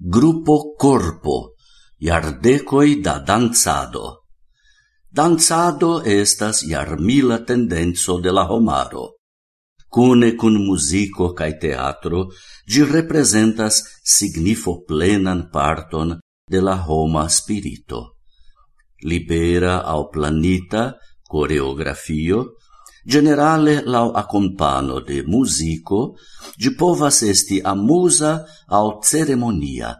Gruppo Corpo, Iardecoi da danzado. Danzado estas iarmila tendenzo de la homaro. Cune cun musico cae teatro, gi representas signifo plenan parton de la homa spirito. Libera au planita coreografio Generale lau accompano de musico, gi povas esti amusa au ceremonia.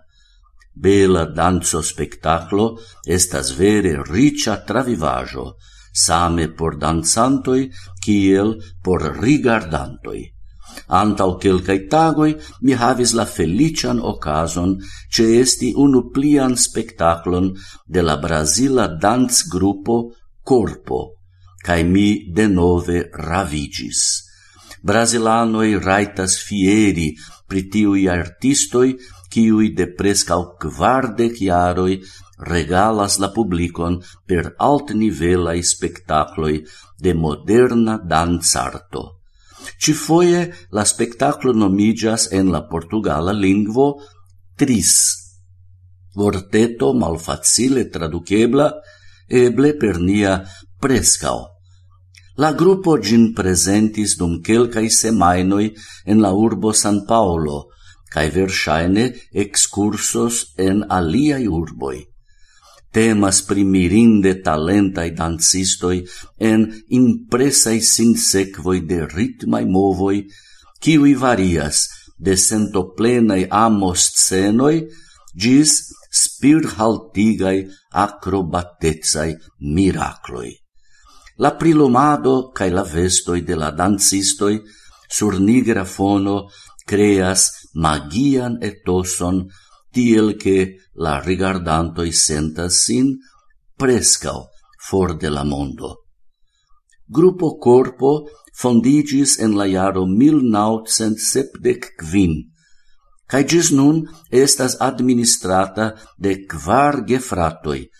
Bela danzo spectaclo estas vere ricia travivajo, same por danzantoi kiel por rigardantoi. Antau quelcae tagoi mi havis la felician ocason ce esti unu plian spectaclon de la Brasila dance grupo Corpo, cae mi denove ravigis. Brasilanoi raitas fieri pritiui artistoi ciui de prescau quardec iaroi regalas la publicon per altnivelai spectacloi de moderna danzarto. Ci foie la spectaclo nomigas en la portugala lingvo tris, vorteto malfacile traducebla, eble per nia prescao. La gruppo gin presentis dum quelcae semainoi en la urbo San Paolo, cae versaine excursos en aliai urboi. Temas primirinde talentai dancistoi en impresai sinsequoi de ritmai movoi, kiwi varias de sentoplenai amos scenoi gis spirhaltigai acrobatezai miracloi la prilumado cae la vestoi de la dancistoi sur nigra fono creas magian etoson tiel che la rigardantoi sentas sin prescao for de la mondo. Gruppo Corpo fondigis en la jaro 1975, cae gis nun estas administrata de quar gefratoi,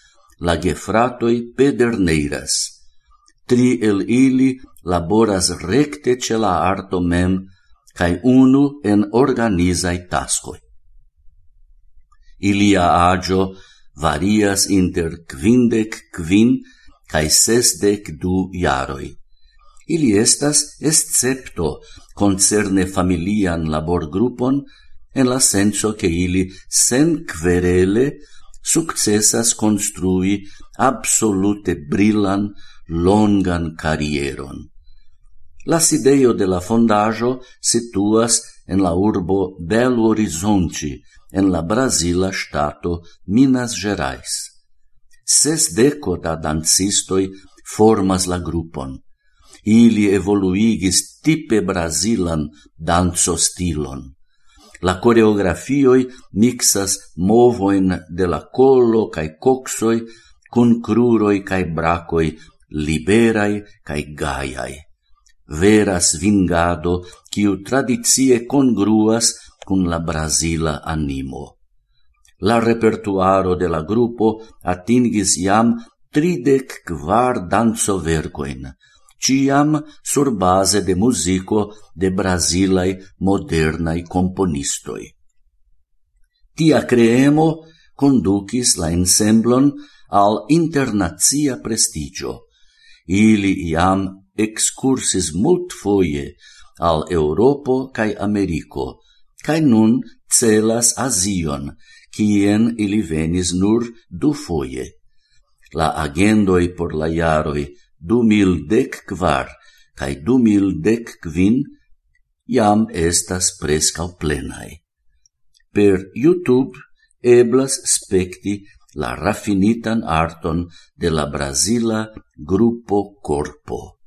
la gefratoi pederneiras tri el ili laboras recte ce la arto mem, cae unu en organizai tascoi. Ilia agio varias inter quindec quin cae sesdec du iaroi. Ili estas escepto concerne familian labor grupon en la senso che ili sen querele successas construi absolute brillan longan carieron. La sidejo de la fondajo situas en la urbo Belo Horizonte, en la Brasila stato Minas Gerais. Ses deco da dancistoi formas la grupon. Ili evoluigis tipe brasilan danzo stilon. La coreografioi mixas movoin de la colo cae coxoi cun cruroi cae bracoi liberai cae gaiai. Vera svingado, quiu tradizie congruas cun la Brasila animo. La repertuaro de la gruppo atingis iam tridec quar danzo vercoin, ciam sur base de musico de Brasilai modernai componistoi. Tia creemo conducis la ensemblon al internazia prestigio, Ili iam excursis multfoje al Europo cae Americo, cae nun celas Azion, cien ili venis nur du foie. La agendoi por la iaroi du mil dec quar cae du mil dec quin iam estas prescau plenae. Per YouTube eblas specti la raffinitan arton de la Brasila gruppo corpo.